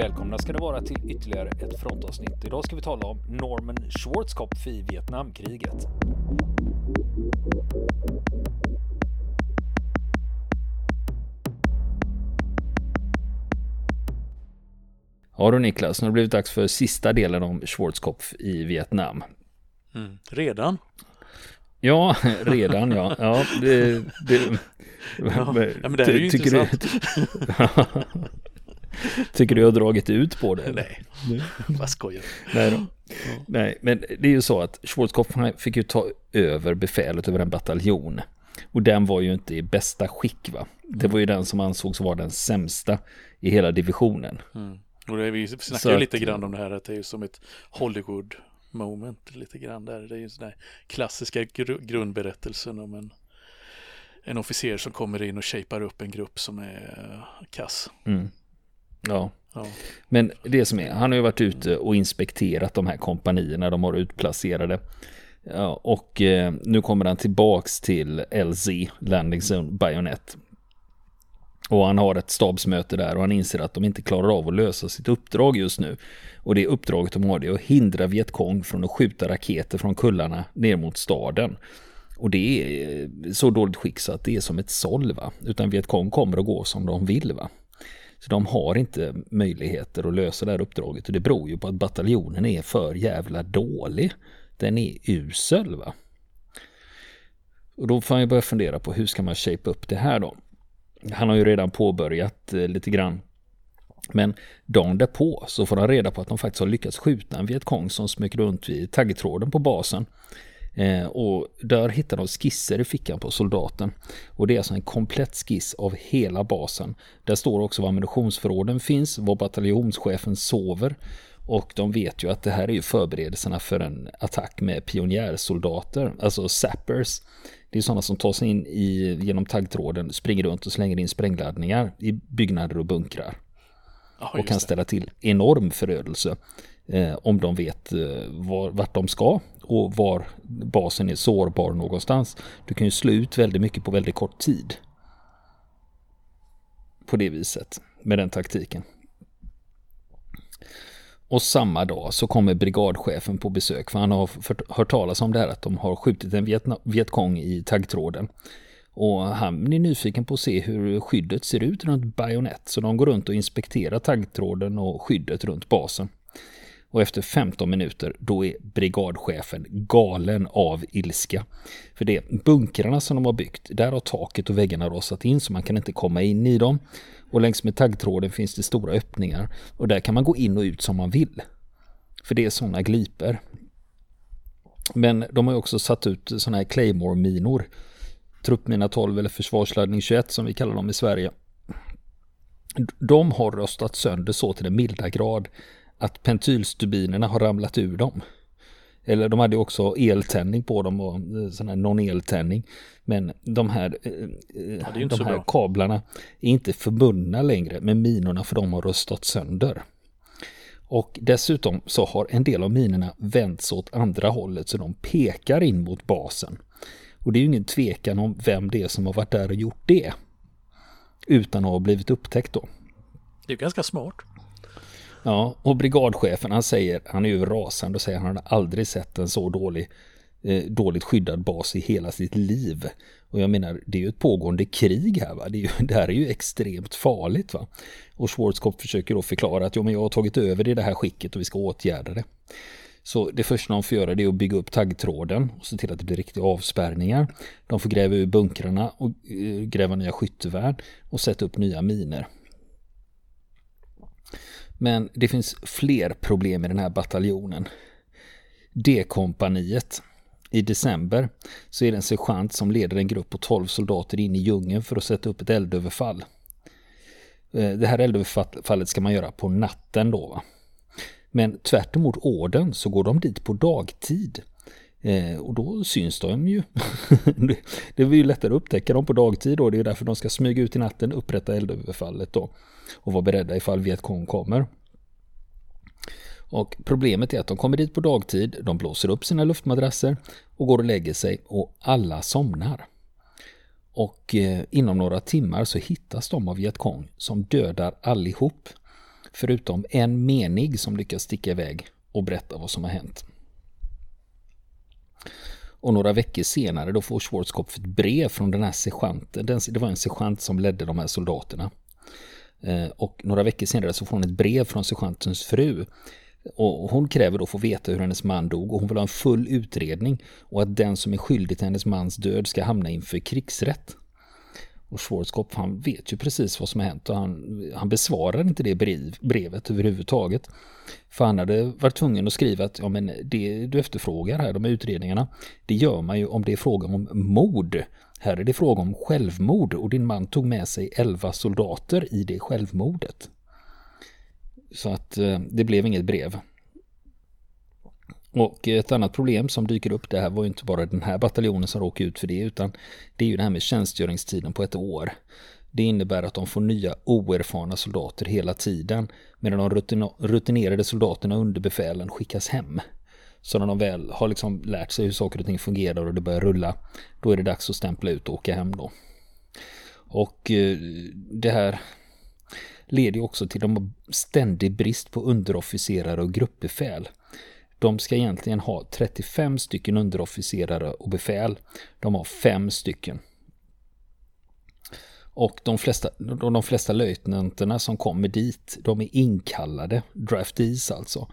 Välkomna ska det vara till ytterligare ett frontavsnitt. Idag ska vi tala om Norman Schwarzkopf i Vietnamkriget. Ja du Niklas, nu har det blivit dags för sista delen om Schwarzkopf i Vietnam. Mm. Redan? Ja, redan ja. ja, det, det, ja, men det är ju intressant. Du, Tycker du jag har dragit ut på det? Nej, vad skojar Nej, då. Nej, men det är ju så att Schwarzkopf fick ju ta över befälet över en bataljon. Och den var ju inte i bästa skick va. Det var ju den som ansågs vara den sämsta i hela divisionen. Mm. Och det, vi snackar ju lite grann om det här att det är ju som ett Hollywood moment lite grann där. Det är ju en sån där klassiska gr grundberättelsen om en, en officer som kommer in och shapar upp en grupp som är kass. Mm. Ja. ja. Men det som är, han har ju varit ute och inspekterat de här kompanierna de har utplacerade. Ja, och eh, nu kommer han tillbaks till LZ, Landing Zone Bayonet. Och han har ett stabsmöte där och han inser att de inte klarar av att lösa sitt uppdrag just nu. Och det uppdraget de har det är att hindra Vietkong från att skjuta raketer från kullarna ner mot staden. Och det är så dåligt skick så att det är som ett såll va. Utan Vietkong kommer att gå som de vill va. Så de har inte möjligheter att lösa det här uppdraget och det beror ju på att bataljonen är för jävla dålig. Den är usel va. Och då får man ju börja fundera på hur ska man shape upp det här då. Han har ju redan påbörjat eh, lite grann. Men dagen därpå så får han reda på att de faktiskt har lyckats skjuta en Vietkong som smög runt vid taggtråden på basen. Eh, och där hittar de skisser i fickan på soldaten. Och det är alltså en komplett skiss av hela basen. Där står också var ammunitionsförråden finns, var bataljonschefen sover. Och de vet ju att det här är ju förberedelserna för en attack med pionjärsoldater, alltså sappers. Det är sådana som tar sig in i, genom taggtråden, springer runt och slänger in sprängladdningar i byggnader och bunkrar. Oh, och kan ställa till enorm förödelse eh, om de vet eh, var, vart de ska och var basen är sårbar någonstans. Du kan ju slå ut väldigt mycket på väldigt kort tid. På det viset, med den taktiken. Och samma dag så kommer brigadchefen på besök för han har hört talas om det här att de har skjutit en Vietkong i taggtråden. Och han är nyfiken på att se hur skyddet ser ut runt bajonett så de går runt och inspekterar taggtråden och skyddet runt basen. Och efter 15 minuter då är brigadchefen galen av ilska. För det bunkrarna som de har byggt, där har taket och väggarna rasat in så man kan inte komma in i dem. Och längs med taggtråden finns det stora öppningar och där kan man gå in och ut som man vill. För det är sådana gliper. Men de har också satt ut sådana här Claymore-minor. Truppmina 12 eller försvarsladdning 21 som vi kallar dem i Sverige. De har röstat sönder så till den milda grad att pentylstubinerna har ramlat ur dem. Eller de hade också eltändning på dem och eh, sån här non-eltändning. Men de här, eh, ja, de här kablarna är inte förbundna längre med minorna för de har röstat sönder. Och dessutom så har en del av minorna vänts åt andra hållet så de pekar in mot basen. Och det är ju ingen tvekan om vem det är som har varit där och gjort det. Utan att ha blivit upptäckt då. Det är ganska smart. Ja, och brigadchefen han säger, han är ju rasande och säger han har aldrig sett en så dålig, eh, dåligt skyddad bas i hela sitt liv. Och jag menar, det är ju ett pågående krig här va, det, är ju, det här är ju extremt farligt va. Och Schwarzkopf försöker då förklara att jo, men jag har tagit över det i det här skicket och vi ska åtgärda det. Så det första de får göra det är att bygga upp taggtråden och se till att det blir riktiga avspärrningar. De får gräva ur bunkrarna och eh, gräva nya skyttevärn och sätta upp nya miner. Men det finns fler problem i den här bataljonen. D-kompaniet. I december så är det en sergeant som leder en grupp på 12 soldater in i djungeln för att sätta upp ett eldöverfall. Eh, det här eldöverfallet ska man göra på natten då. Va? Men tvärt ordern orden så går de dit på dagtid. Eh, och då syns de ju. det blir ju lättare att upptäcka dem på dagtid då. Det är därför de ska smyga ut i natten, upprätta eldöverfallet då. Och vara beredda ifall Vietkong kommer. Och problemet är att de kommer dit på dagtid, de blåser upp sina luftmadrasser och går och lägger sig och alla somnar. Och eh, inom några timmar så hittas de av Vietkong som dödar allihop. Förutom en menig som lyckas sticka iväg och berätta vad som har hänt. Och några veckor senare då får Schwarzkopf ett brev från den här sergeanten. Det var en sergeant som ledde de här soldaterna. Eh, och några veckor senare så får hon ett brev från sergeantens fru. Och hon kräver då att få veta hur hennes man dog och hon vill ha en full utredning och att den som är skyldig till hennes mans död ska hamna inför krigsrätt. Och Schwarzkopf han vet ju precis vad som har hänt och han, han besvarar inte det brev, brevet överhuvudtaget. För han hade varit tvungen att skriva att ja, men det du efterfrågar här, de här utredningarna, det gör man ju om det är fråga om mord. Här är det fråga om självmord och din man tog med sig elva soldater i det självmordet. Så att eh, det blev inget brev. Och ett annat problem som dyker upp, det här var ju inte bara den här bataljonen som råkade ut för det, utan det är ju det här med tjänstgöringstiden på ett år. Det innebär att de får nya oerfarna soldater hela tiden, medan de rutinerade soldaterna under befälen skickas hem. Så när de väl har liksom lärt sig hur saker och ting fungerar och det börjar rulla, då är det dags att stämpla ut och åka hem då. Och eh, det här leder ju också till en ständig brist på underofficerare och gruppbefäl. De ska egentligen ha 35 stycken underofficerare och befäl. De har fem stycken. Och de flesta, de flesta löjtnanterna som kommer dit, de är inkallade, draftees alltså.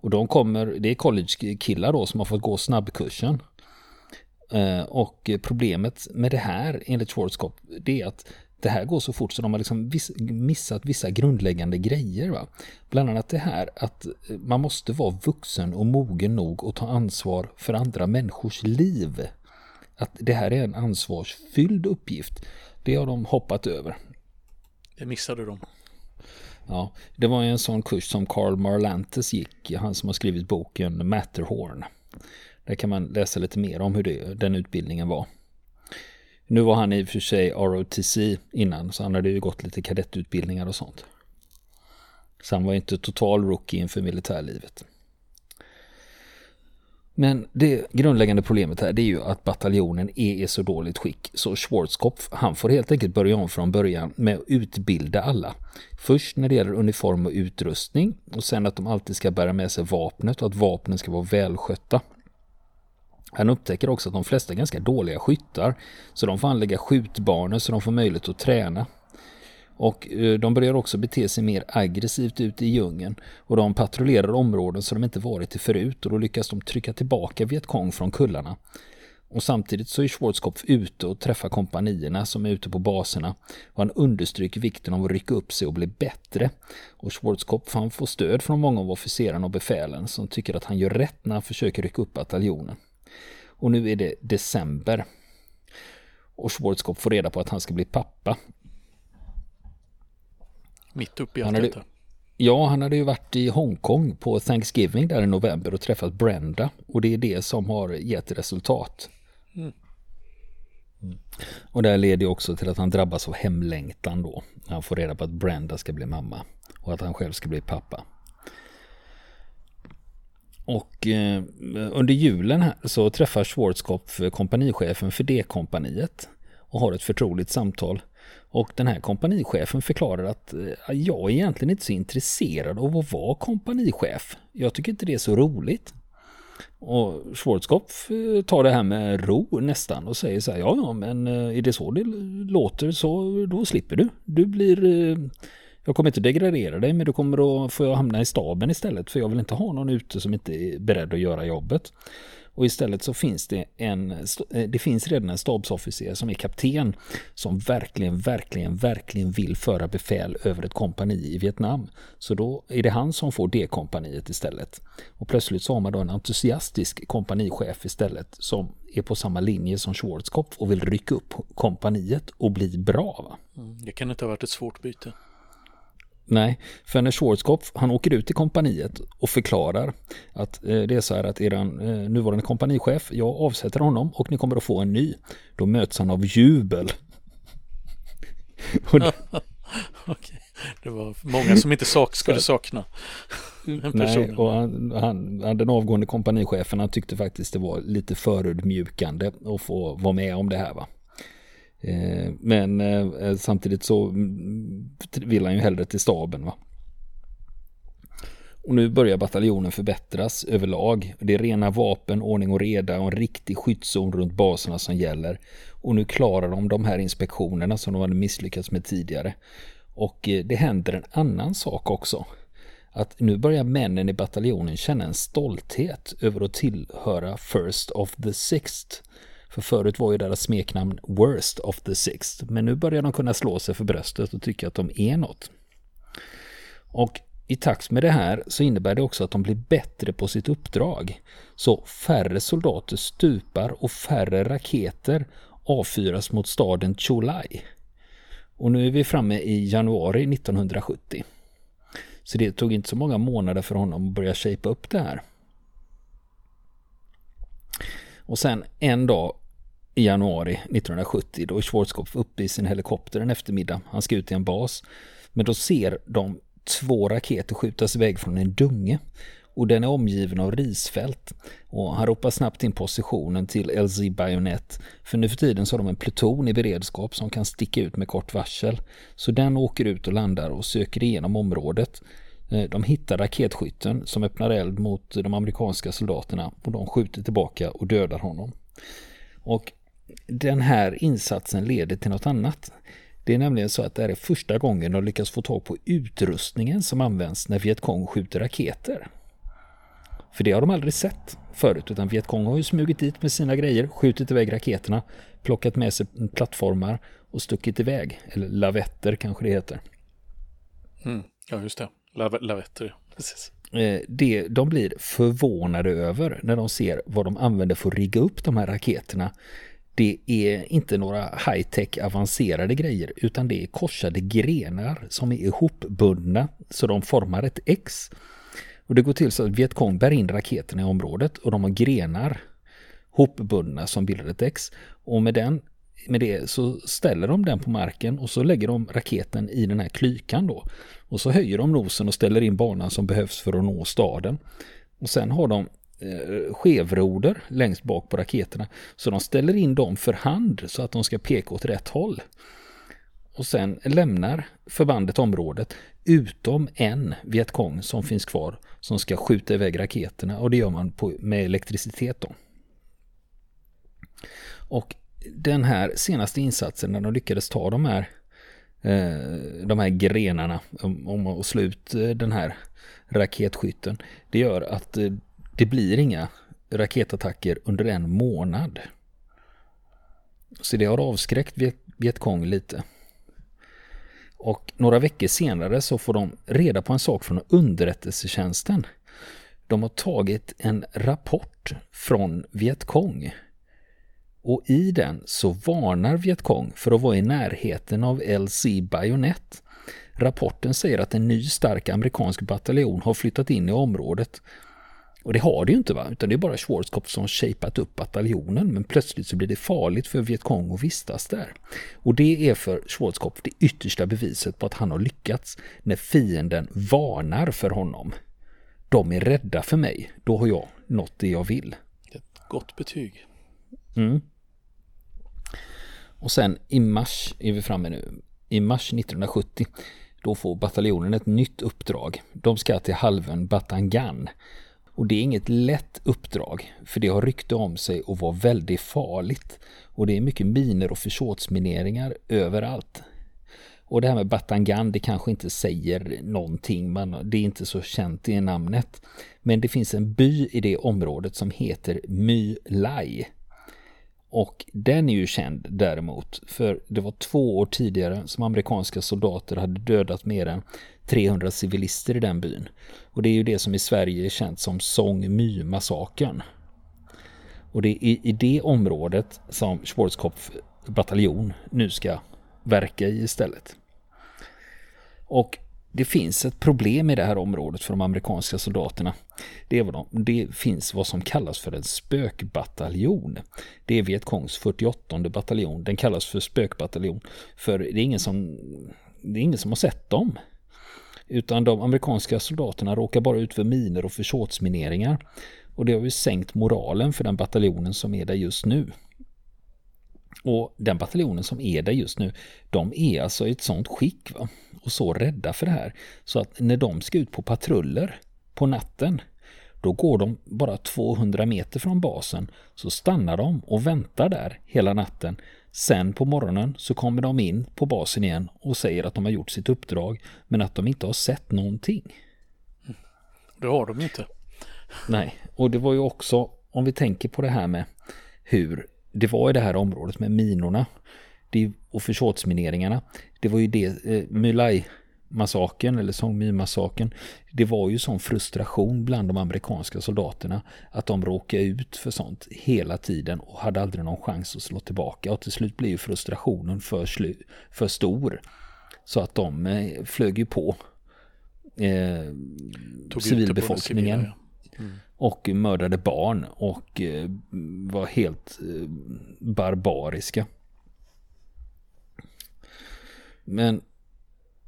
Och de kommer, det är college-killar då som har fått gå snabbkursen. Eh, och problemet med det här enligt Schwarzkopf, det är att det här går så fort så de har liksom missat vissa grundläggande grejer. Va? Bland annat det här att man måste vara vuxen och mogen nog att ta ansvar för andra människors liv. Att det här är en ansvarsfylld uppgift. Det har de hoppat över. Det missade de. Ja, det var en sån kurs som Carl Marlantes gick, han som har skrivit boken Matterhorn. Där kan man läsa lite mer om hur det, den utbildningen var. Nu var han i och för sig ROTC innan, så han hade ju gått lite kadettutbildningar och sånt. Så han var inte total rookie inför militärlivet. Men det grundläggande problemet här det är ju att bataljonen är i så dåligt skick så Schwarzkopf han får helt enkelt börja om från början med att utbilda alla. Först när det gäller uniform och utrustning och sen att de alltid ska bära med sig vapnet och att vapnen ska vara välskötta. Han upptäcker också att de flesta är ganska dåliga skyttar så de får anlägga skjutbanor så de får möjlighet att träna. Och eh, de börjar också bete sig mer aggressivt ute i djungeln och de patrullerar områden som de inte varit i förut och då lyckas de trycka tillbaka Vietkong från kullarna. Och samtidigt så är Schwarzkopf ute och träffar kompanierna som är ute på baserna och han understryker vikten av att rycka upp sig och bli bättre. Och Schwarzkopf han får stöd från många av officerarna och befälen som tycker att han gör rätt när han försöker rycka upp bataljonen. Och nu är det december. Och Schwarzkopf får reda på att han ska bli pappa. Mitt uppe i allt detta. Ja, han hade ju varit i Hongkong på Thanksgiving där i november och träffat Brenda. Och det är det som har gett resultat. Mm. Mm. Och det här leder också till att han drabbas av hemlängtan då. Han får reda på att Brenda ska bli mamma och att han själv ska bli pappa. Och eh, under julen här så träffar Schwarzkopf eh, kompanichefen för D-kompaniet och har ett förtroligt samtal. Och den här kompanichefen förklarar att eh, jag är egentligen inte så intresserad av att vara kompanichef. Jag tycker inte det är så roligt. Och Schwarzkopf eh, tar det här med ro nästan och säger så här, ja ja men eh, är det så det låter så då slipper du. Du blir jag kommer inte degradera dig men du kommer att få hamna i staben istället för jag vill inte ha någon ute som inte är beredd att göra jobbet. Och istället så finns det en, eh, det finns redan en stabsofficer som är kapten som verkligen, verkligen, verkligen vill föra befäl över ett kompani i Vietnam. Så då är det han som får det kompaniet istället. Och plötsligt så har man då en entusiastisk kompanichef istället som är på samma linje som Schwarzkopf och vill rycka upp kompaniet och bli bra. Va? Mm, det kan inte ha varit ett svårt byte. Nej, för när Schwarzkopf han åker ut till kompaniet och förklarar att eh, det är så här att er eh, nuvarande kompanichef, jag avsätter honom och ni kommer att få en ny. Då möts han av jubel. det... Okej, det var många som inte sak, skulle sakna Nej, och han, han, den avgående kompanichefen han tyckte faktiskt det var lite förödmjukande att få vara med om det här va. Eh, men eh, eh, samtidigt så vill han ju hellre till staben. Va? Och nu börjar bataljonen förbättras överlag. Det är rena vapen, ordning och reda och en riktig skyddszon runt baserna som gäller. Och nu klarar de de här inspektionerna som de hade misslyckats med tidigare. Och det händer en annan sak också. Att nu börjar männen i bataljonen känna en stolthet över att tillhöra First of the Sixth. För förut var ju deras smeknamn Worst of the Sixth. Men nu börjar de kunna slå sig för bröstet och tycka att de är något. Och i takt med det här så innebär det också att de blir bättre på sitt uppdrag. Så färre soldater stupar och färre raketer avfyras mot staden Cholai. Och nu är vi framme i januari 1970. Så det tog inte så många månader för honom att börja shapea upp det här. Och sen en dag i januari 1970 då är Schwarzkopf uppe i sin helikopter en eftermiddag. Han ska ut till en bas. Men då ser de två raketer skjutas iväg från en dunge och den är omgiven av risfält. Och han ropar snabbt in positionen till LZ Bayonet för nu för tiden så har de en pluton i beredskap som kan sticka ut med kort varsel. Så den åker ut och landar och söker igenom området. Eh, de hittar raketskytten som öppnar eld mot de amerikanska soldaterna och de skjuter tillbaka och dödar honom. Och den här insatsen leder till något annat. Det är nämligen så att det här är första gången de lyckas få tag på utrustningen som används när Vietkong skjuter raketer. För det har de aldrig sett förut, utan Vietkong har ju smugit dit med sina grejer, skjutit iväg raketerna, plockat med sig plattformar och stuckit iväg. Eller lavetter kanske det heter. Mm. Ja, just det. Lav lavetter, precis. Eh, det de blir förvånade över när de ser vad de använder för att rigga upp de här raketerna det är inte några high-tech avancerade grejer utan det är korsade grenar som är ihopbundna så de formar ett X. Och det går till så att Vietkong bär in raketerna i området och de har grenar hopbundna som bildar ett X. Och med, den, med det så ställer de den på marken och så lägger de raketen i den här klykan då. Och så höjer de nosen och ställer in banan som behövs för att nå staden. Och sen har de eh, skevroder längst bak på raketerna. Så de ställer in dem för hand så att de ska peka åt rätt håll. Och sen lämnar förbandet området utom en Vietkong som finns kvar som ska skjuta iväg raketerna och det gör man på, med elektricitet då. Och den här senaste insatsen när de lyckades ta de här eh, de här grenarna om, att slå ut eh, den här raketskytten. Det gör att eh, det blir inga raketattacker under en månad. Så det har avskräckt Vietkong lite. Och några veckor senare så får de reda på en sak från underrättelsetjänsten. De har tagit en rapport från Vietkong. Och i den så varnar Vietkong för att vara i närheten av LC Bayonet. Rapporten säger att en ny stark amerikansk bataljon har flyttat in i området och det har det ju inte va, utan det är bara Schwarzkopf som shapat upp bataljonen men plötsligt så blir det farligt för Vietkong att vistas där. Och det är för Schwarzkopf det yttersta beviset på att han har lyckats när fienden varnar för honom. De är rädda för mig, då har jag nått det jag vill. Ett gott betyg. Mm. Och sen i mars är vi framme nu. I mars 1970 då får bataljonen ett nytt uppdrag. De ska till halvön Batangan och det är inget lätt uppdrag, för det har rykte om sig att vara väldigt farligt. Och det är mycket miner och försåtsmineringar överallt. Och det här med Batangan, det kanske inte säger någonting, men det är inte så känt i namnet. Men det finns en by i det området som heter My Lai. Och den är ju känd däremot, för det var två år tidigare som amerikanska soldater hade dödat mer än 300 civilister i den byn. Och det är ju det som i Sverige är känt som Song My-massakern. Och det är i det området som Schwarzkopf bataljon nu ska verka i istället. Och det finns ett problem i det här området för de amerikanska soldaterna. Det, är vad de, det finns vad som kallas för en spökbataljon. Det är Vietkongs 48 bataljon. Den kallas för spökbataljon. För det är ingen som, det är ingen som har sett dem. Utan de amerikanska soldaterna råkar bara ut för miner och försåtsmineringar. Och det har ju sänkt moralen för den bataljonen som är där just nu. Och den bataljonen som är där just nu, de är alltså i ett sånt skick va? och så rädda för det här. Så att när de ska ut på patruller på natten, då går de bara 200 meter från basen, så stannar de och väntar där hela natten. Sen på morgonen så kommer de in på basen igen och säger att de har gjort sitt uppdrag, men att de inte har sett någonting. Det har de inte. Nej, och det var ju också, om vi tänker på det här med hur det var i det här området med minorna och försvarsmineringarna. Det var ju det, eh, Mylai massakern eller Song My-massakern. Det var ju sån frustration bland de amerikanska soldaterna att de råkade ut för sånt hela tiden och hade aldrig någon chans att slå tillbaka och till slut blev ju frustrationen för, för stor. Så att de eh, flög ju på eh, civilbefolkningen. Civila, ja. mm. Och mördade barn och eh, var helt eh, barbariska. Men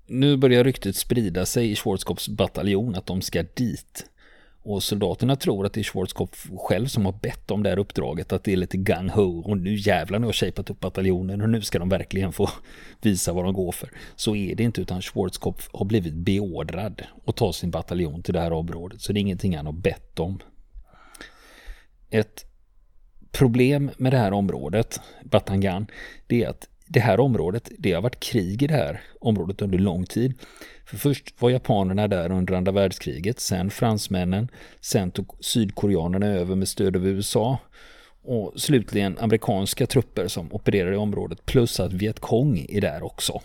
nu börjar ryktet sprida sig i Schwarzkopfs bataljon att de ska dit. Och soldaterna tror att det är Schwarzkopf själv som har bett om det här uppdraget, att det är lite gung-ho och nu jävlar nu har shapat upp bataljonen och nu ska de verkligen få visa vad de går för. Så är det inte utan Schwarzkopf har blivit beordrad att ta sin bataljon till det här området så det är ingenting han har bett om. Ett problem med det här området, Batangan, det är att det här området, det har varit krig i det här området under lång tid. För först var japanerna där under andra världskriget, sen fransmännen, sen tog sydkoreanerna över med stöd av USA och slutligen amerikanska trupper som opererar i området plus att Vietkong är där också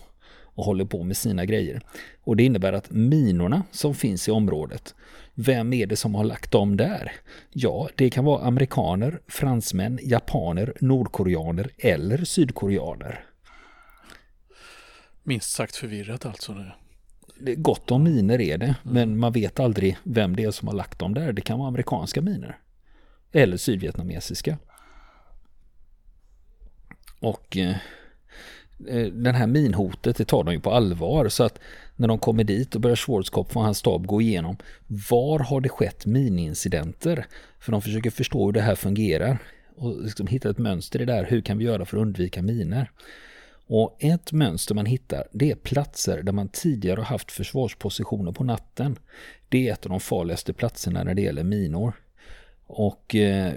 och håller på med sina grejer. Och det innebär att minorna som finns i området, vem är det som har lagt dem där? Ja, det kan vara amerikaner, fransmän, japaner, nordkoreaner eller sydkoreaner. Minst sagt förvirrat alltså. Nu. Det är gott om miner är det, mm. men man vet aldrig vem det är som har lagt dem där. Det kan vara amerikanska miner. Eller sydvietnamesiska. Och eh, eh, den här minhotet, det tar de ju på allvar. Så att när de kommer dit och börjar Schwarzkopf och hans stab gå igenom var har det skett minincidenter? För de försöker förstå hur det här fungerar och liksom hitta ett mönster i det här. Hur kan vi göra för att undvika miner? Och ett mönster man hittar det är platser där man tidigare har haft försvarspositioner på natten. Det är ett av de farligaste platserna när det gäller minor. Och eh,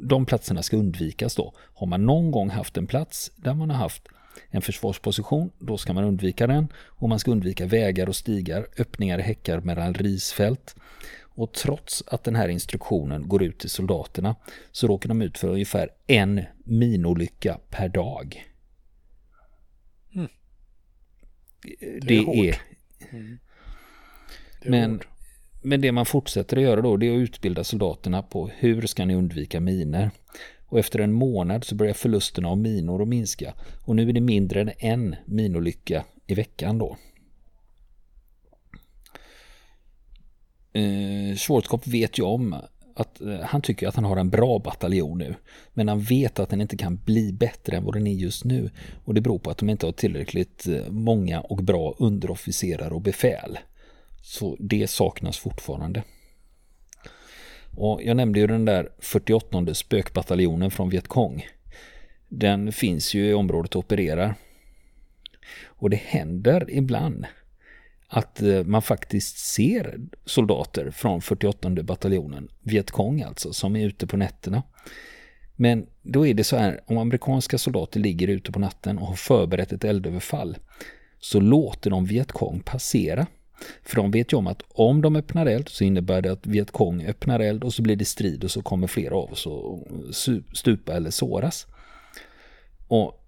de platserna ska undvikas då. Har man någon gång haft en plats där man har haft en försvarsposition, då ska man undvika den. Och man ska undvika vägar och stigar, öppningar i häckar mellan risfält. Och trots att den här instruktionen går ut till soldaterna så råkar de ut för ungefär en minolycka per dag. Det, är... är mm. det är men, men det man fortsätter att göra då det är att utbilda soldaterna på hur ska ni undvika miner. Och efter en månad så börjar förlusterna av minor att minska. Och nu är det mindre än en minolycka i veckan då. Eh, Schwarzkopf vet ju om att eh, han tycker att han har en bra bataljon nu. Men han vet att den inte kan bli bättre än vad den är just nu. Och det beror på att de inte har tillräckligt eh, många och bra underofficerare och befäl. Så det saknas fortfarande. Och jag nämnde ju den där 48 spökbataljonen från Vietkong. Den finns ju i området och opererar. Och det händer ibland att eh, man faktiskt ser soldater från 48 bataljonen, Vietkong alltså, som är ute på nätterna. Men då är det så här, om amerikanska soldater ligger ute på natten och har förberett ett eldöverfall så låter de Vietkong passera. För de vet ju om att om de öppnar eld så innebär det att Vietkong öppnar eld och så blir det strid och så kommer flera av oss att stupa eller såras. Och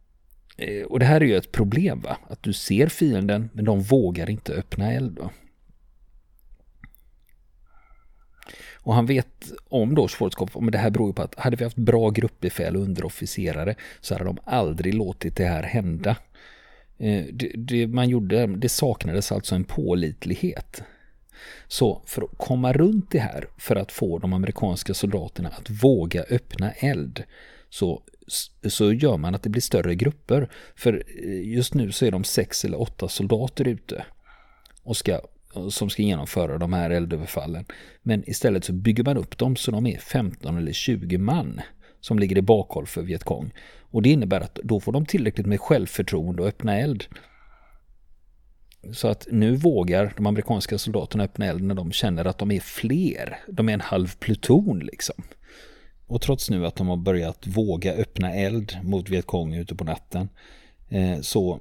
Eh, och det här är ju ett problem va? Att du ser fienden men de vågar inte öppna eld va? Och han vet om då Schwarzkopf, men det här beror ju på att hade vi haft bra gruppbefäl och underofficerare så hade de aldrig låtit det här hända. Eh, det, det, man gjorde, det saknades alltså en pålitlighet. Så för att komma runt det här, för att få de amerikanska soldaterna att våga öppna eld, så så gör man att det blir större grupper. För eh, just nu så är de sex eller åtta soldater ute och ska, som ska genomföra de här eldöverfallen. Men istället så bygger man upp dem så de är 15 eller 20 man som ligger i bakhåll för Vietkong. Och det innebär att då får de tillräckligt med självförtroende att öppna eld. Så att nu vågar de amerikanska soldaterna öppna eld när de känner att de är fler. De är en halv pluton liksom. Och trots nu att de har börjat våga öppna eld mot Vietkong ute på natten eh, så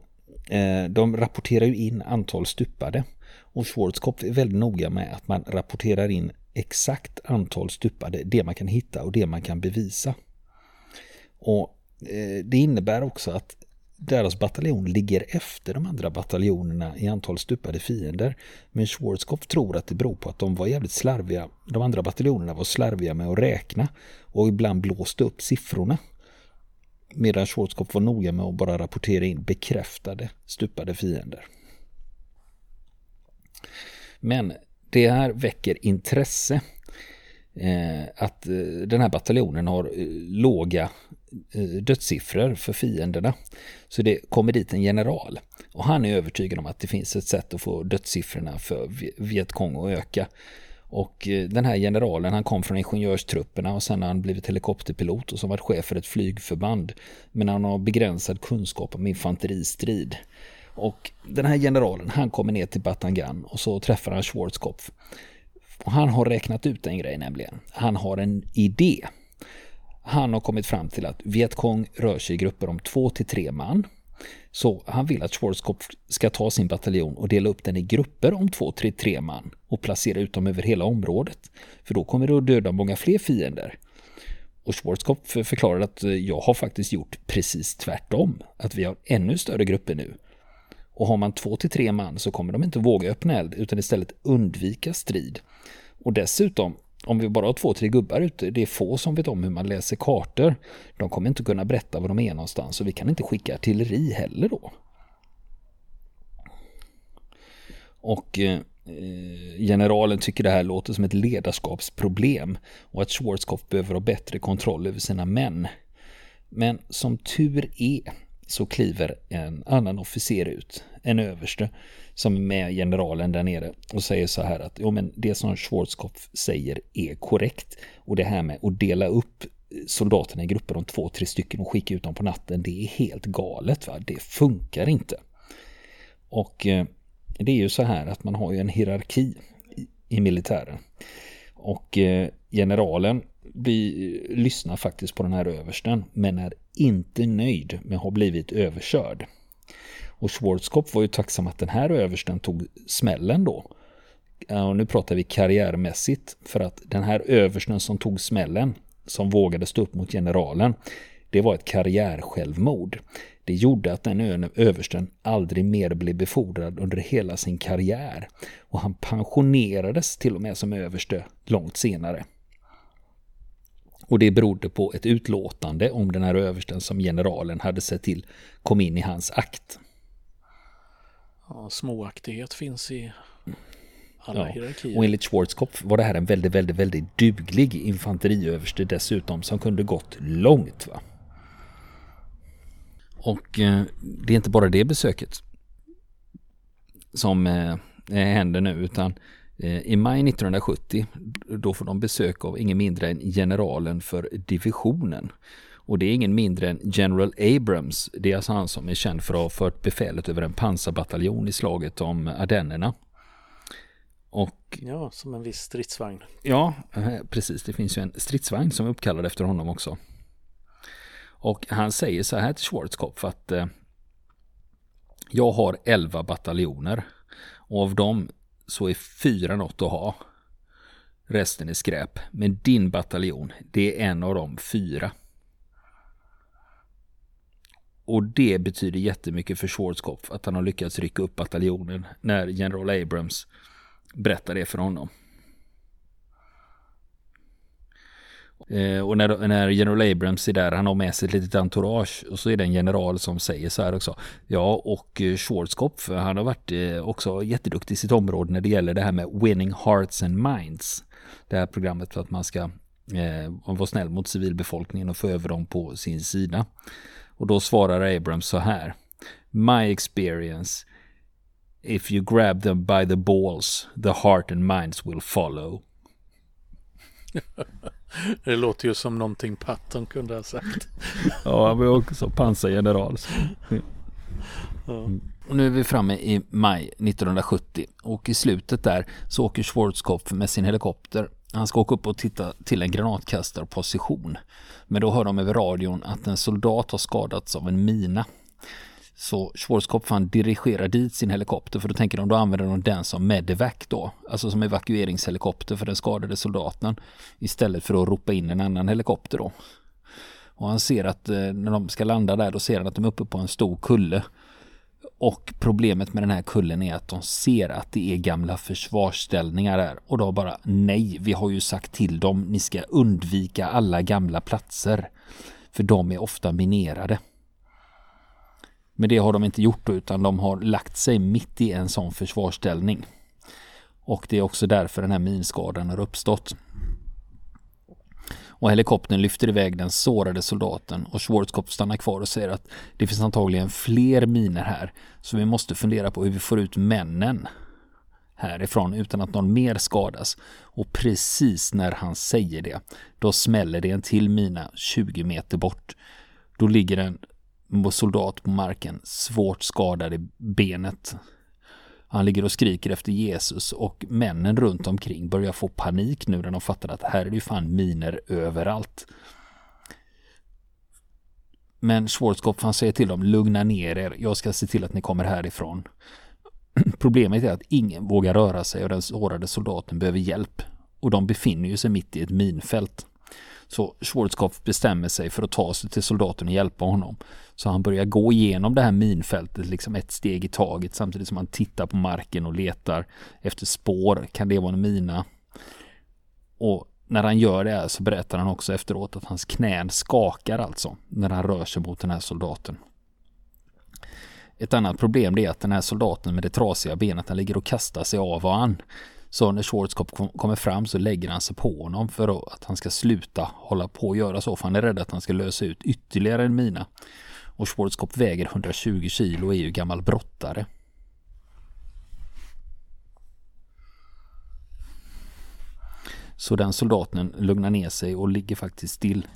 eh, de rapporterar ju in antal stupade. Och Schwarzkopf är väldigt noga med att man rapporterar in exakt antal stupade, det man kan hitta och det man kan bevisa. Och eh, det innebär också att deras bataljon ligger efter de andra bataljonerna i antal stupade fiender. Men Schwarzkopf tror att det beror på att de var jävligt slarviga. De andra bataljonerna var slarviga med att räkna och ibland blåste upp siffrorna. Medan Schwarzkopf var noga med att bara rapportera in bekräftade stupade fiender. Men det här väcker intresse. Eh, att eh, den här bataljonen har eh, låga Eh, dödssiffror för fienderna. Så det kommer dit en general och han är övertygad om att det finns ett sätt att få dödssiffrorna för Vietkong att öka. Och eh, den här generalen han kom från ingenjörstrupperna och sen har han blivit helikopterpilot och som varit chef för ett flygförband. Men han har begränsad kunskap om infanteristrid. Och den här generalen, han kommer ner till Batangan och så träffar han Schwarzkopf. Och han har räknat ut en grej nämligen. Han har en idé. Han har kommit fram till att Vietkong rör sig i grupper om två till tre man. Så han vill att Schwarzkopf ska ta sin bataljon och dela upp den i grupper om två till tre man och placera ut dem över hela området. För då kommer det att döda många fler fiender. Och Schwarzkopf förklarar att eh, jag har faktiskt gjort precis tvärtom. Att vi har ännu större grupper nu. Och har man två till tre man så kommer de inte våga öppna eld utan istället undvika strid. Och dessutom, om vi bara har två, tre gubbar ute, det är få som vet om hur man läser kartor. De kommer inte kunna berätta var de är någonstans och vi kan inte skicka artilleri heller då. Och eh, generalen tycker det här låter som ett ledarskapsproblem och att Schwarzkopf behöver ha bättre kontroll över sina män. Men som tur är så kliver en annan officer ut, en överste, som är med generalen där nere och säger så här att jo, men det som Schwarzkopf säger är korrekt. Och det här med att dela upp soldaterna i grupper om två, tre stycken och skicka ut dem på natten, det är helt galet. Va? Det funkar inte. Och eh, det är ju så här att man har ju en hierarki i, i militären. Och eh, generalen vi lyssnar faktiskt på den här översten men är inte nöjd med att ha blivit överkörd. Och Schwarzkopf var ju tacksam att den här översten tog smällen då. Och nu pratar vi karriärmässigt för att den här översten som tog smällen, som vågade stå upp mot generalen, det var ett karriärsjälvmord. Det gjorde att den översten aldrig mer blev befordrad under hela sin karriär. Och han pensionerades till och med som överste långt senare. Och det berodde på ett utlåtande om den här översten som generalen hade sett till kom in i hans akt. Ja, småaktighet finns i alla ja. hierarkier. Och enligt Schwarzkopf var det här en väldigt, väldigt, väldigt duglig infanteriöverste dessutom som kunde gått långt. Va? Och eh, det är inte bara det besöket som eh, händer nu utan I maj 1970 då får de besök av ingen mindre än generalen för divisionen. Och det är ingen mindre än General Abrams. Det är alltså han som är känd för att ha fört befälet över en pansarbataljon i slaget om Ardennerna. Och, ja, som en viss stridsvagn. Ja, eh, precis. Det finns ju en stridsvagn som är uppkallad efter honom också. Och han säger så här till Schwarzkopf att eh, jag har elva bataljoner och av dem så är fyra något att ha. Resten är skräp. Men din bataljon, det är en av de fyra. Och det betyder jättemycket för Schwarzkopf att han har lyckats rycka upp bataljonen när general Abrams berättar det för honom. Eh, och när, när General Abrams är där, han har med sig ett litet entourage och så är det en general som säger så här också. Ja, och eh, Schwarzkopf, han har varit eh, också jätteduktig i sitt område när det gäller det här med winning hearts and minds. Det här programmet för att man ska eh, vara snäll mot civilbefolkningen och få över dem på sin sida. Och då svarar Abrams så här. My experience If you grab them by the balls, the heart and minds will follow. Det låter ju som någonting Patton kunde ha sagt. ja, han var också pansargeneral. Ja. Och nu är vi framme i maj 1970 och i slutet där så åker Schwarzkopf med sin helikopter. Han ska åka upp och titta till en granatkastarposition. Men då hör de över radion att en soldat har skadats av en mina. Så Schwarzkopf han dirigerar dit sin helikopter för då tänker de då använder de den som medevac då. Alltså som evakueringshelikopter för den skadade soldaten. Istället för att ropa in en annan helikopter då. Och han ser att eh, när de ska landa där då ser han att de är uppe på en stor kulle. Och problemet med den här kullen är att de ser att det är gamla försvarsställningar där. Och då bara nej, vi har ju sagt till dem, ni ska undvika alla gamla platser. För de är ofta minerade. Men det har de inte gjort utan de har lagt sig mitt i en sån försvarsställning. Och det är också därför den här minskadan har uppstått. Och helikoptern lyfter iväg den sårade soldaten och Schwarzkopf stannar kvar och säger att det finns antagligen fler miner här så vi måste fundera på hur vi får ut männen härifrån utan att någon mer skadas. Och precis när han säger det, då smäller det en till mina 20 meter bort. Då ligger en soldat på marken, svårt skadad i benet. Han ligger och skriker efter Jesus och männen runt omkring börjar få panik nu när de fattar att här är det ju fan miner överallt. Men Schwarzkopf han säger till dem, lugna ner er, jag ska se till att ni kommer härifrån. Problemet är att ingen vågar röra sig och den sårade soldaten behöver hjälp. Och de befinner ju sig mitt i ett minfält. Så Schwarzkopf bestämmer sig för att ta sig till soldaten och hjälpa honom. Så han börjar gå igenom det här minfältet liksom ett steg i taget samtidigt som han tittar på marken och letar efter spår. Kan det vara en mina? Och när han gör det så berättar han också efteråt att hans knän skakar alltså när han rör sig mot den här soldaten. Ett annat problem är att den här soldaten med det trasiga benet han ligger och kastar sig av och an. Så när Schwarzkopf kommer fram så lägger han sig på honom för att han ska sluta hålla på och göra så. För han är rädd att han ska lösa ut ytterligare en mina. Och Schwarzkopf väger 120 kilo och är ju gammal brottare. Så den soldaten lugnar ner sig och ligger faktiskt still.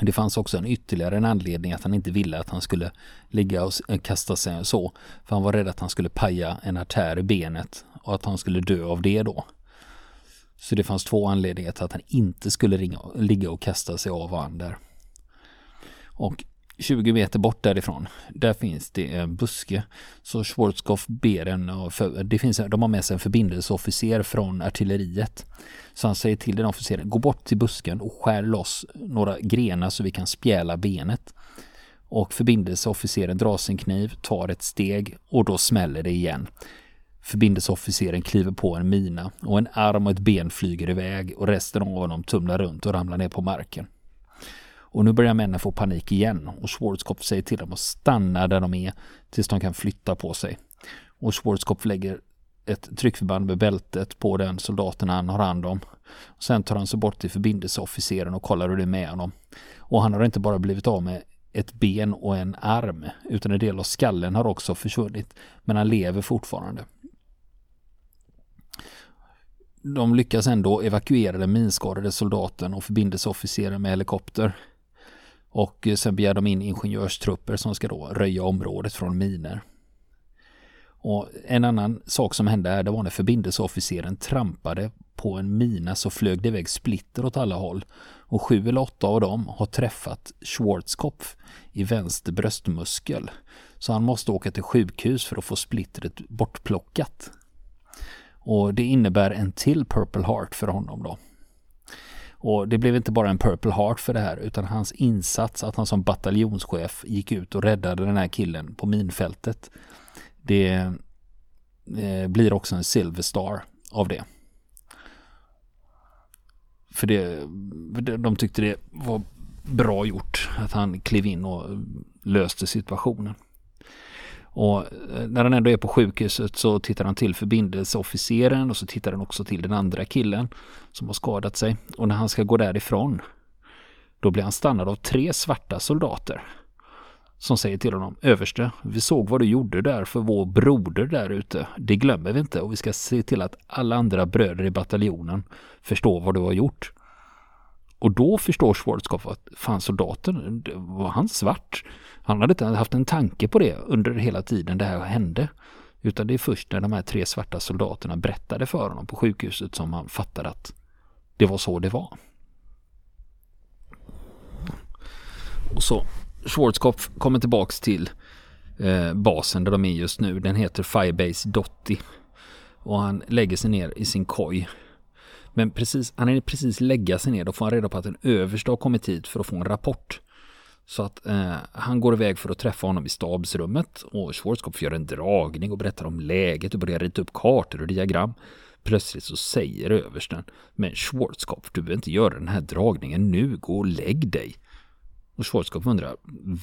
Det fanns också en ytterligare en anledning att han inte ville att han skulle ligga och eh, kasta sig så. För han var rädd att han skulle paja en artär i benet och att han skulle dö av det då. Så det fanns två anledningar till att han inte skulle ringa, ligga och kasta sig av varandra där. Och 20 meter bort därifrån, där finns det en buske. Så Schwarzkopf ber en, det finns, de har med sig en förbindelseofficer från artilleriet. Så han säger till den officeren, gå bort till busken och skär loss några grenar så vi kan spjäla benet. Och förbindelseofficeren drar sin kniv, tar ett steg och då smäller det igen. Förbindelseofficeren kliver på en mina och en arm och ett ben flyger iväg och resten av honom tumlar runt och ramlar ner på marken. Och nu börjar männen få panik igen och Schwarzkopf säger till dem att stanna där de är tills de kan flytta på sig. Och Schwarzkopf lägger ett tryckförband med bältet på den soldaten han har hand om. Sen tar han sig bort till förbindelseofficeren och kollar hur det är med honom. Och han har inte bara blivit av med ett ben och en arm utan en del av skallen har också försvunnit. Men han lever fortfarande. De lyckas ändå evakuera den minskadade soldaten och förbindelseofficeren med helikopter. Och eh, sen begär de in ingenjörstrupper som ska då röja området från miner. Och en annan sak som hände här, det var när förbindelseofficeren trampade på en mina så flög det iväg splitter åt alla håll. Och sju eller åtta av dem har träffat Schwarzkopf i vänster bröstmuskel. Så han måste åka till sjukhus för att få splittret bortplockat. Och det innebär en till Purple Heart för honom då. Och det blev inte bara en Purple Heart för det här utan hans insats att han som bataljonschef gick ut och räddade den här killen på minfältet. Det eh, blir också en Silver Star av det. För det, de tyckte det var bra gjort att han klev in och löste situationen. Och eh, när han ändå är på sjukhuset så tittar han till förbindelseofficeren och så tittar han också till den andra killen som har skadat sig. Och när han ska gå därifrån då blir han stannad av tre svarta soldater som säger till honom överste, vi såg vad du gjorde där för vår broder där ute. Det glömmer vi inte och vi ska se till att alla andra bröder i bataljonen förstår vad du har gjort. Och då förstår Schwarzkopf att fan soldaten, var han svart? Han hade inte haft en tanke på det under hela tiden det här hände. Utan det är först när de här tre svarta soldaterna berättade för honom på sjukhuset som han fattade att det var så det var. Och så Schwarzkopf kommer tillbaks till eh, basen där de är just nu. Den heter Firebase Dotti. Och han lägger sig ner i sin koj. Men precis, han är precis lägga sig ner. Då får han reda på att en överste har kommit hit för att få en rapport. Så att eh, han går iväg för att träffa honom i stabsrummet och Schwarzkopf gör en dragning och berättar om läget och börjar rita upp kartor och diagram. Plötsligt så säger översten, men Schwarzkopf, du behöver inte göra den här dragningen nu, gå och lägg dig. Och Schwarzkopf undrar,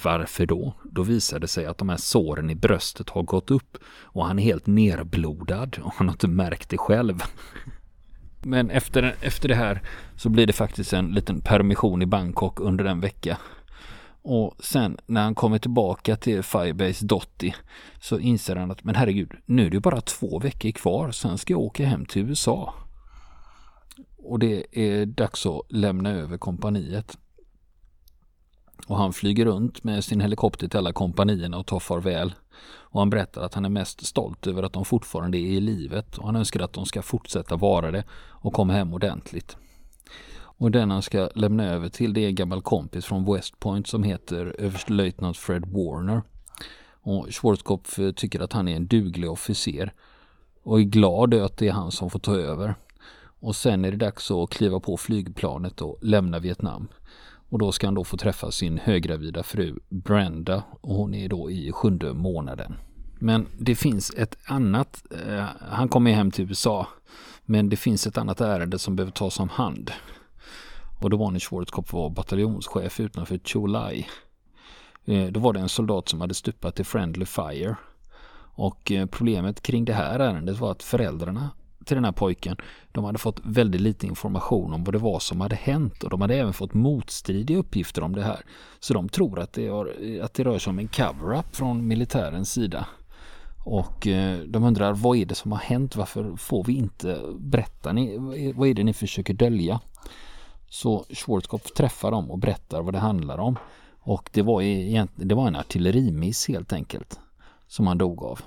varför då? Då visar det sig att de här såren i bröstet har gått upp och han är helt nerblodad och han har inte märkt det själv. Men efter, efter det här så blir det faktiskt en liten permission i Bangkok under en vecka. Och sen när han kommer tillbaka till Firebase Dotti så inser han att men herregud, nu är det bara två veckor kvar, sen ska jag åka hem till USA. Och det är dags att lämna över kompaniet. Och han flyger runt med sin helikopter till alla kompanierna och tar farväl. Och han berättar att han är mest stolt över att de fortfarande är i livet och han önskar att de ska fortsätta vara det och komma hem ordentligt. Och den han ska lämna över till det är en gammal kompis från West Point som heter överstelöjtnant Fred Warner. Och Schwarzkopf tycker att han är en duglig officer och är glad över att det är han som får ta över. Och sen är det dags att kliva på flygplanet och lämna Vietnam. Och då ska han då få träffa sin höggravida fru Brenda och hon är då i sjunde månaden. Men det finns ett annat, eh, han kommer hem till USA, men det finns ett annat ärende som behöver tas om hand. Och då var när Schwarzkopf var bataljonschef utanför Chulai. Eh, då var det en soldat som hade stupat i Friendly Fire. Och eh, problemet kring det här ärendet var att föräldrarna till den här pojken, de hade fått väldigt lite information om vad det var som hade hänt och de hade även fått motstridiga uppgifter om det här. Så de tror att det, har, att det rör sig om en cover-up från militärens sida. Och eh, de undrar vad är det som har hänt? Varför får vi inte berätta? Ni, vad är det ni försöker dölja? Så Schwarzkopf träffar dem och berättar vad det handlar om. Och det var, egentligen, det var en artillerimiss helt enkelt som han dog av.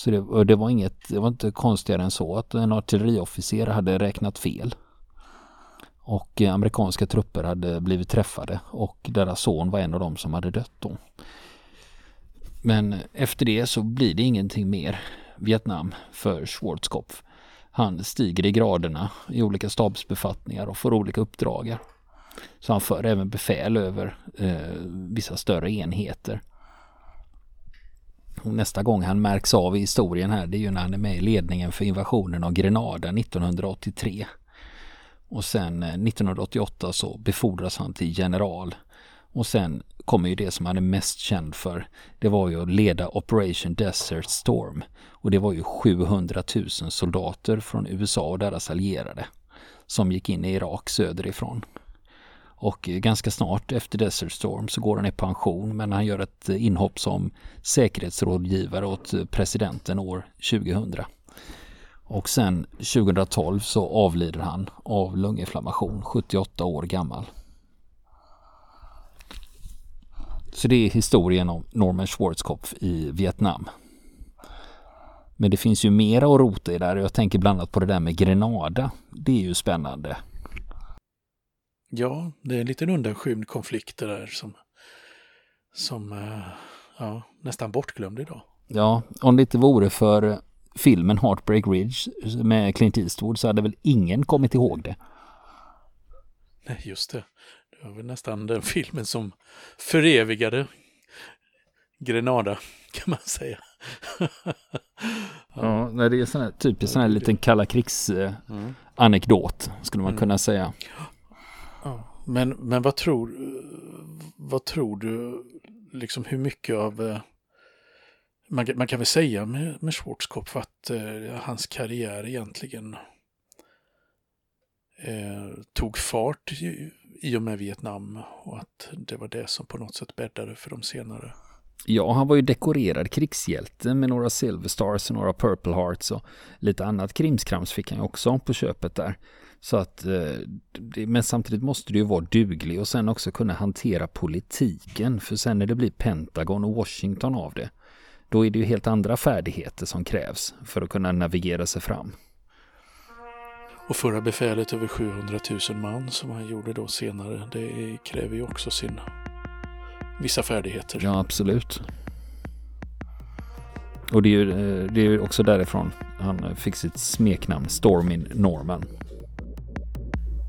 Så det, det, var inget, det var inte konstigare än så att en artilleriofficer hade räknat fel. Och amerikanska trupper hade blivit träffade och deras son var en av dem som hade dött då. Men efter det så blir det ingenting mer Vietnam för Schwarzkopf. Han stiger i graderna i olika stabsbefattningar och får olika uppdrag. Så han för även befäl över eh, vissa större enheter. Och nästa gång han märks av i historien här det är ju när han är med i ledningen för invasionen av Grenada 1983. Och sen eh, 1988 så befordras han till general. Och sen kommer ju det som han är mest känd för. Det var ju att leda Operation Desert Storm. Och det var ju 700 000 soldater från USA och deras allierade som gick in i Irak söderifrån. Och ganska snart efter Desert Storm så går han i pension men han gör ett inhopp som säkerhetsrådgivare åt presidenten år 2000. Och sen 2012 så avlider han av lunginflammation, 78 år gammal. Så det är historien om Norman Schwarzkopf i Vietnam. Men det finns ju mera att rota i där. Jag tänker bland annat på det där med Grenada. Det är ju spännande. Ja, det är en liten undanskymd konflikt det där som, som uh, ja, nästan bortglömd idag. Ja, om det inte vore för filmen Heartbreak Ridge med Clint Eastwood så hade väl ingen kommit ihåg det. Nej, just det. Det var väl nästan den filmen som förevigade Grenada, kan man säga. ja, ja det är sån här, typiskt sån här liten kalla krigs eh, mm. skulle man mm. kunna säga. Men, men vad tror, vad tror du, liksom hur mycket av eh, man, man kan väl säga med, med Schwarzkopf att eh, hans karriär egentligen eh, tog fart i, i och med Vietnam och att det var det som på något sätt bäddade för de senare. Ja, han var ju dekorerad krigshjälte med några Silver Stars och några Purple Hearts och lite annat krimskrams fick han ju också på köpet där. Så att, eh, men samtidigt måste du ju vara duglig och sen också kunna hantera politiken. För sen när det blir Pentagon och Washington av det, då är det ju helt andra färdigheter som krävs för att kunna navigera sig fram. Och förra befälet över 700 000 man som han gjorde då senare, det kräver ju också sin vissa färdigheter. Ja, absolut. Och det är ju eh, det är också därifrån han fick sitt smeknamn Stormin Norman.